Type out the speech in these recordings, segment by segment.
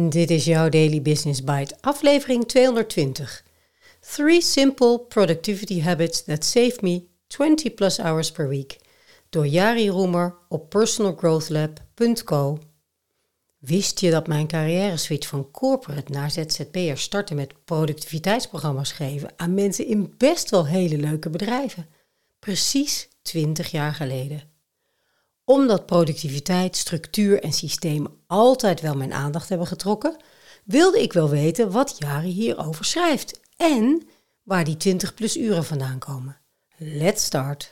Dit is jouw Daily Business Bite, aflevering 220. Three simple productivity habits that save me 20 plus hours per week. Door Jari Roemer op personalgrowthlab.co. Wist je dat mijn carrière switch van corporate naar ZZP'er startte met productiviteitsprogramma's geven aan mensen in best wel hele leuke bedrijven? Precies 20 jaar geleden omdat productiviteit, structuur en systemen altijd wel mijn aandacht hebben getrokken, wilde ik wel weten wat Jari hierover schrijft en waar die 20 plus uren vandaan komen. Let's start.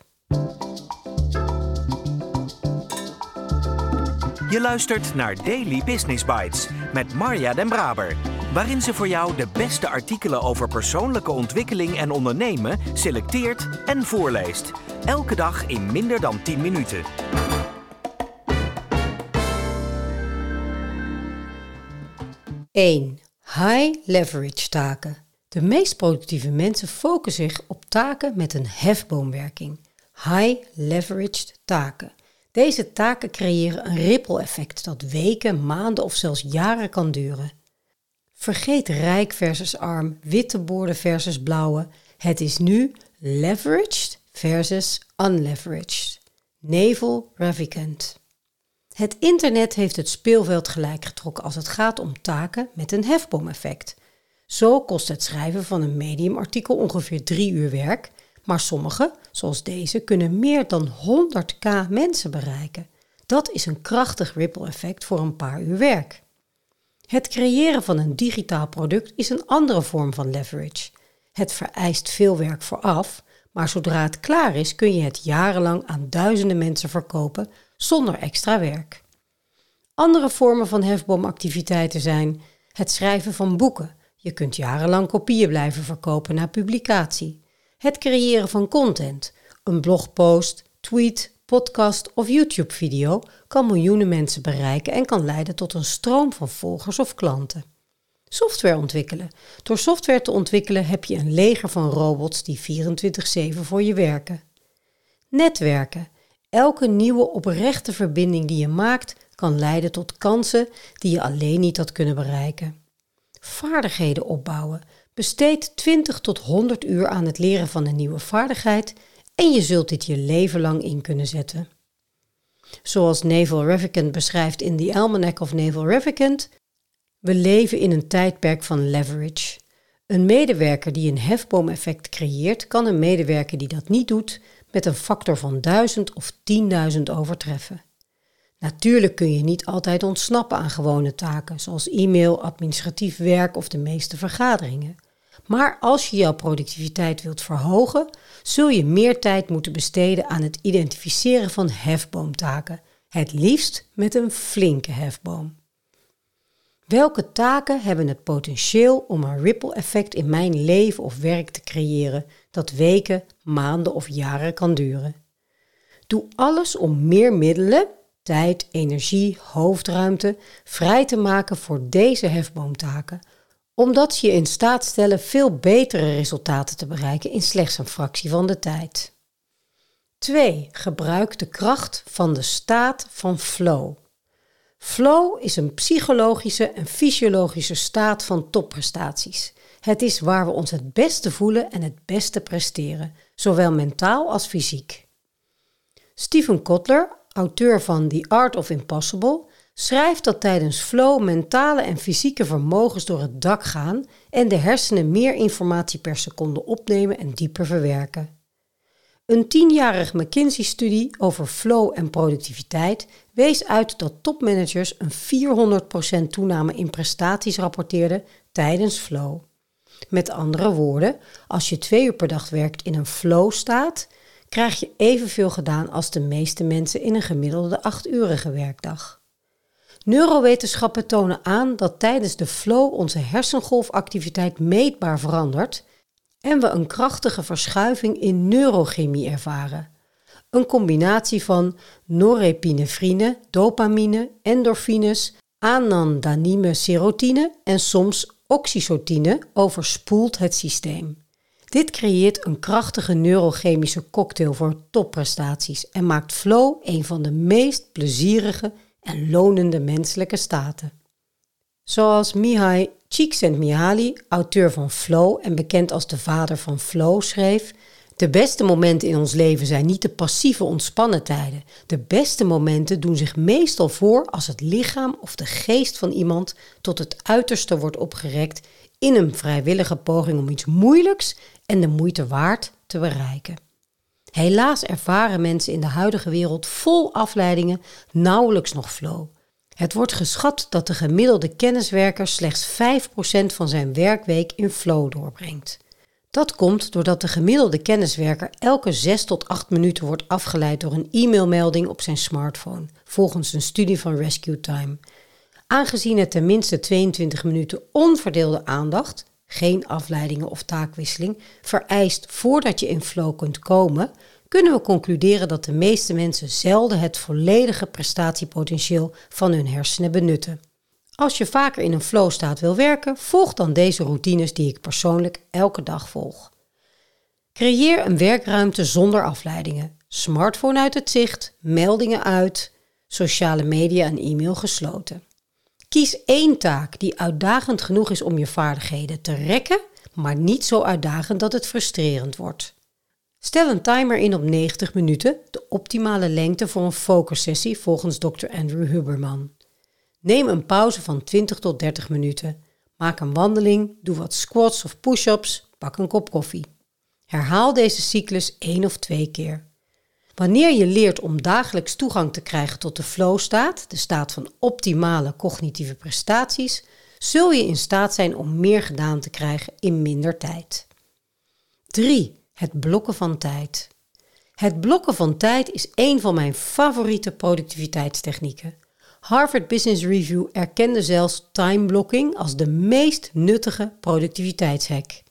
Je luistert naar Daily Business Bites met Marja Den Braber, waarin ze voor jou de beste artikelen over persoonlijke ontwikkeling en ondernemen selecteert en voorleest. Elke dag in minder dan 10 minuten. 1. High leverage taken. De meest productieve mensen focussen zich op taken met een hefboomwerking. High leveraged taken. Deze taken creëren een ripple effect dat weken, maanden of zelfs jaren kan duren. Vergeet rijk versus arm, witte borden versus blauwe. Het is nu leveraged versus unleveraged. Nevel Ravikant. Het internet heeft het speelveld gelijk getrokken als het gaat om taken met een hefboomeffect. Zo kost het schrijven van een mediumartikel ongeveer drie uur werk, maar sommige, zoals deze, kunnen meer dan 100k mensen bereiken. Dat is een krachtig ripple effect voor een paar uur werk. Het creëren van een digitaal product is een andere vorm van leverage. Het vereist veel werk vooraf, maar zodra het klaar is kun je het jarenlang aan duizenden mensen verkopen zonder extra werk. Andere vormen van hefboomactiviteiten zijn het schrijven van boeken. Je kunt jarenlang kopieën blijven verkopen na publicatie. Het creëren van content. Een blogpost, tweet, podcast of YouTube-video kan miljoenen mensen bereiken en kan leiden tot een stroom van volgers of klanten. Software ontwikkelen. Door software te ontwikkelen heb je een leger van robots die 24/7 voor je werken. Netwerken. Elke nieuwe oprechte verbinding die je maakt kan leiden tot kansen die je alleen niet had kunnen bereiken. Vaardigheden opbouwen. Besteed 20 tot 100 uur aan het leren van een nieuwe vaardigheid en je zult dit je leven lang in kunnen zetten. Zoals Naval Ravikant beschrijft in The Almanac of Naval Ravikant, we leven in een tijdperk van leverage. Een medewerker die een hefboomeffect creëert, kan een medewerker die dat niet doet met een factor van 1000 of 10.000 overtreffen. Natuurlijk kun je niet altijd ontsnappen aan gewone taken, zoals e-mail, administratief werk of de meeste vergaderingen. Maar als je jouw productiviteit wilt verhogen, zul je meer tijd moeten besteden aan het identificeren van hefboomtaken, het liefst met een flinke hefboom. Welke taken hebben het potentieel om een ripple effect in mijn leven of werk te creëren dat weken, maanden of jaren kan duren? Doe alles om meer middelen, tijd, energie, hoofdruimte vrij te maken voor deze hefboomtaken, omdat ze je in staat stellen veel betere resultaten te bereiken in slechts een fractie van de tijd. 2. Gebruik de kracht van de staat van flow. Flow is een psychologische en fysiologische staat van topprestaties. Het is waar we ons het beste voelen en het beste presteren, zowel mentaal als fysiek. Stephen Kotler, auteur van The Art of Impossible, schrijft dat tijdens flow mentale en fysieke vermogens door het dak gaan en de hersenen meer informatie per seconde opnemen en dieper verwerken. Een tienjarig McKinsey-studie over flow en productiviteit wees uit dat topmanagers een 400% toename in prestaties rapporteerden tijdens flow. Met andere woorden, als je twee uur per dag werkt in een flow-staat, krijg je evenveel gedaan als de meeste mensen in een gemiddelde 8-urige werkdag. Neurowetenschappen tonen aan dat tijdens de flow onze hersengolfactiviteit meetbaar verandert en we een krachtige verschuiving in neurochemie ervaren. Een combinatie van norepinefrine, dopamine, endorfines, anandamine serotine en soms oxytocine overspoelt het systeem. Dit creëert een krachtige neurochemische cocktail voor topprestaties en maakt flow een van de meest plezierige en lonende menselijke staten. Zoals Mihai Csikszentmihalyi, auteur van Flow en bekend als de vader van Flow, schreef: De beste momenten in ons leven zijn niet de passieve ontspannen tijden. De beste momenten doen zich meestal voor als het lichaam of de geest van iemand tot het uiterste wordt opgerekt in een vrijwillige poging om iets moeilijks en de moeite waard te bereiken. Helaas ervaren mensen in de huidige wereld vol afleidingen nauwelijks nog flow. Het wordt geschat dat de gemiddelde kenniswerker slechts 5% van zijn werkweek in flow doorbrengt. Dat komt doordat de gemiddelde kenniswerker elke 6 tot 8 minuten wordt afgeleid door een e-mailmelding op zijn smartphone, volgens een studie van Rescue Time. Aangezien het tenminste 22 minuten onverdeelde aandacht, geen afleidingen of taakwisseling, vereist voordat je in flow kunt komen, kunnen we concluderen dat de meeste mensen zelden het volledige prestatiepotentieel van hun hersenen benutten. Als je vaker in een flow staat wil werken, volg dan deze routines die ik persoonlijk elke dag volg. Creëer een werkruimte zonder afleidingen. Smartphone uit het zicht, meldingen uit, sociale media en e-mail gesloten. Kies één taak die uitdagend genoeg is om je vaardigheden te rekken, maar niet zo uitdagend dat het frustrerend wordt. Stel een timer in op 90 minuten, de optimale lengte voor een focussessie volgens Dr. Andrew Huberman. Neem een pauze van 20 tot 30 minuten. Maak een wandeling, doe wat squats of push-ups, pak een kop koffie. Herhaal deze cyclus één of twee keer. Wanneer je leert om dagelijks toegang te krijgen tot de flow-staat, de staat van optimale cognitieve prestaties, zul je in staat zijn om meer gedaan te krijgen in minder tijd. 3. Het blokken van tijd. Het blokken van tijd is een van mijn favoriete productiviteitstechnieken. Harvard Business Review erkende zelfs time blocking als de meest nuttige productiviteitshack.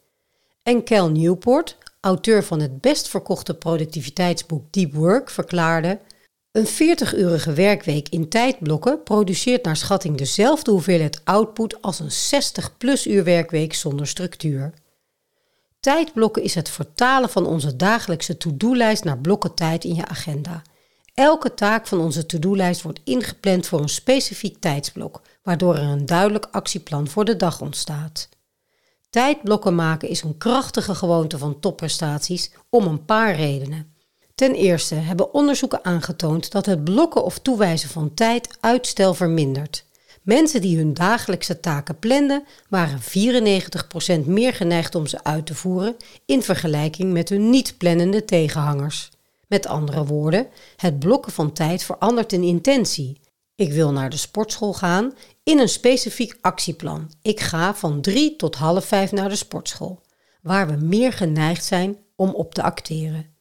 En Cal Newport, auteur van het best verkochte productiviteitsboek Deep Work, verklaarde: Een 40-urige werkweek in tijdblokken produceert naar schatting dezelfde hoeveelheid output als een 60-plus uur werkweek zonder structuur. Tijdblokken is het vertalen van onze dagelijkse to-do-lijst naar blokken tijd in je agenda. Elke taak van onze to-do-lijst wordt ingepland voor een specifiek tijdsblok, waardoor er een duidelijk actieplan voor de dag ontstaat. Tijdblokken maken is een krachtige gewoonte van topprestaties om een paar redenen. Ten eerste hebben onderzoeken aangetoond dat het blokken of toewijzen van tijd uitstel vermindert. Mensen die hun dagelijkse taken planden, waren 94% meer geneigd om ze uit te voeren in vergelijking met hun niet-plannende tegenhangers. Met andere woorden, het blokken van tijd verandert in intentie. Ik wil naar de sportschool gaan in een specifiek actieplan. Ik ga van drie tot half vijf naar de sportschool, waar we meer geneigd zijn om op te acteren.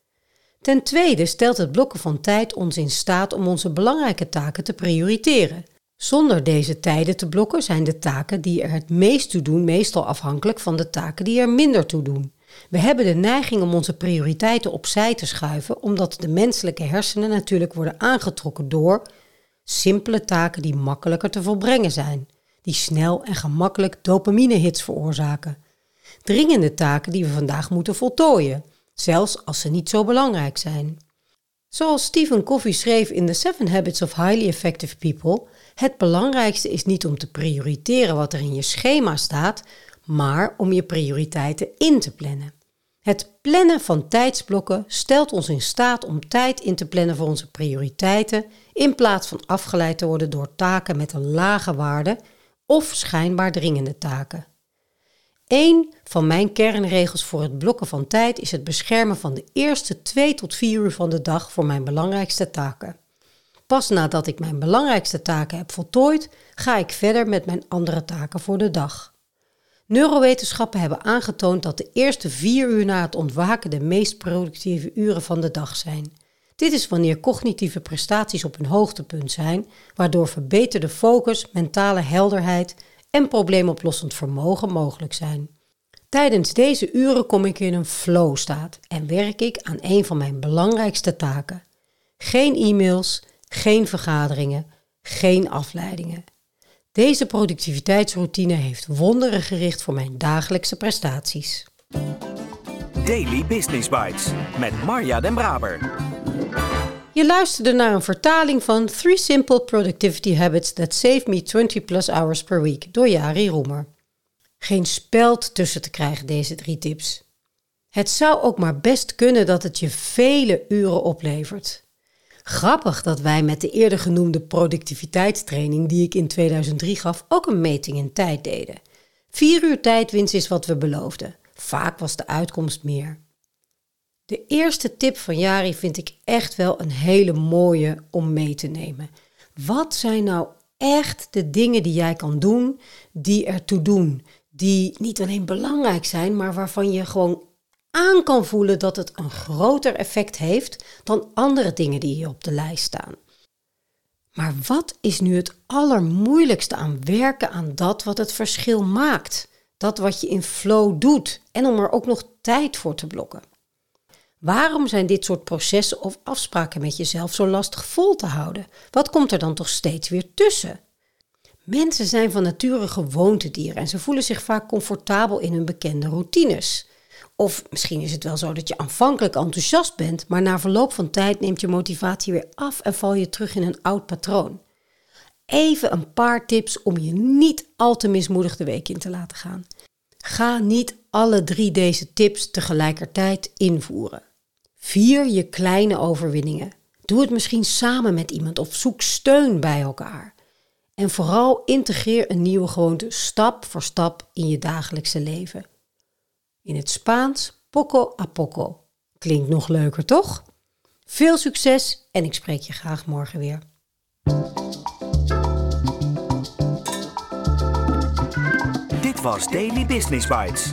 Ten tweede stelt het blokken van tijd ons in staat om onze belangrijke taken te prioriteren. Zonder deze tijden te blokken zijn de taken die er het meest toe doen meestal afhankelijk van de taken die er minder toe doen. We hebben de neiging om onze prioriteiten opzij te schuiven, omdat de menselijke hersenen natuurlijk worden aangetrokken door simpele taken die makkelijker te volbrengen zijn, die snel en gemakkelijk dopamine-hits veroorzaken. Dringende taken die we vandaag moeten voltooien, zelfs als ze niet zo belangrijk zijn. Zoals Stephen Covey schreef in The Seven Habits of Highly Effective People, het belangrijkste is niet om te prioriteren wat er in je schema staat, maar om je prioriteiten in te plannen. Het plannen van tijdsblokken stelt ons in staat om tijd in te plannen voor onze prioriteiten, in plaats van afgeleid te worden door taken met een lage waarde of schijnbaar dringende taken. Een van mijn kernregels voor het blokken van tijd is het beschermen van de eerste 2 tot 4 uur van de dag voor mijn belangrijkste taken. Pas nadat ik mijn belangrijkste taken heb voltooid, ga ik verder met mijn andere taken voor de dag. Neurowetenschappen hebben aangetoond dat de eerste vier uur na het ontwaken de meest productieve uren van de dag zijn. Dit is wanneer cognitieve prestaties op hun hoogtepunt zijn, waardoor verbeterde focus, mentale helderheid en probleemoplossend vermogen mogelijk zijn. Tijdens deze uren kom ik in een flow-staat en werk ik aan een van mijn belangrijkste taken. Geen e-mails, geen vergaderingen, geen afleidingen. Deze productiviteitsroutine heeft wonderen gericht voor mijn dagelijkse prestaties. Daily Business Bites met Marja Den Braber. Je luisterde naar een vertaling van Three Simple Productivity Habits That Save Me 20 Plus Hours Per Week door Jari Roemer. Geen speld tussen te krijgen deze drie tips. Het zou ook maar best kunnen dat het je vele uren oplevert. Grappig dat wij met de eerder genoemde productiviteitstraining die ik in 2003 gaf ook een meting in tijd deden. Vier uur tijdwinst is wat we beloofden. Vaak was de uitkomst meer. De eerste tip van Jari vind ik echt wel een hele mooie om mee te nemen. Wat zijn nou echt de dingen die jij kan doen die ertoe doen? Die niet alleen belangrijk zijn, maar waarvan je gewoon aan kan voelen dat het een groter effect heeft dan andere dingen die hier op de lijst staan. Maar wat is nu het allermoeilijkste aan werken aan dat wat het verschil maakt? Dat wat je in flow doet en om er ook nog tijd voor te blokken. Waarom zijn dit soort processen of afspraken met jezelf zo lastig vol te houden? Wat komt er dan toch steeds weer tussen? Mensen zijn van nature gewoontedieren en ze voelen zich vaak comfortabel in hun bekende routines. Of misschien is het wel zo dat je aanvankelijk enthousiast bent, maar na verloop van tijd neemt je motivatie weer af en val je terug in een oud patroon. Even een paar tips om je niet al te mismoedig de week in te laten gaan. Ga niet alle drie deze tips tegelijkertijd invoeren. Vier je kleine overwinningen. Doe het misschien samen met iemand of zoek steun bij elkaar. En vooral integreer een nieuwe gewoonte stap voor stap in je dagelijkse leven. In het Spaans poco a poco. Klinkt nog leuker, toch? Veel succes en ik spreek je graag morgen weer. Dit was Daily Business Bites.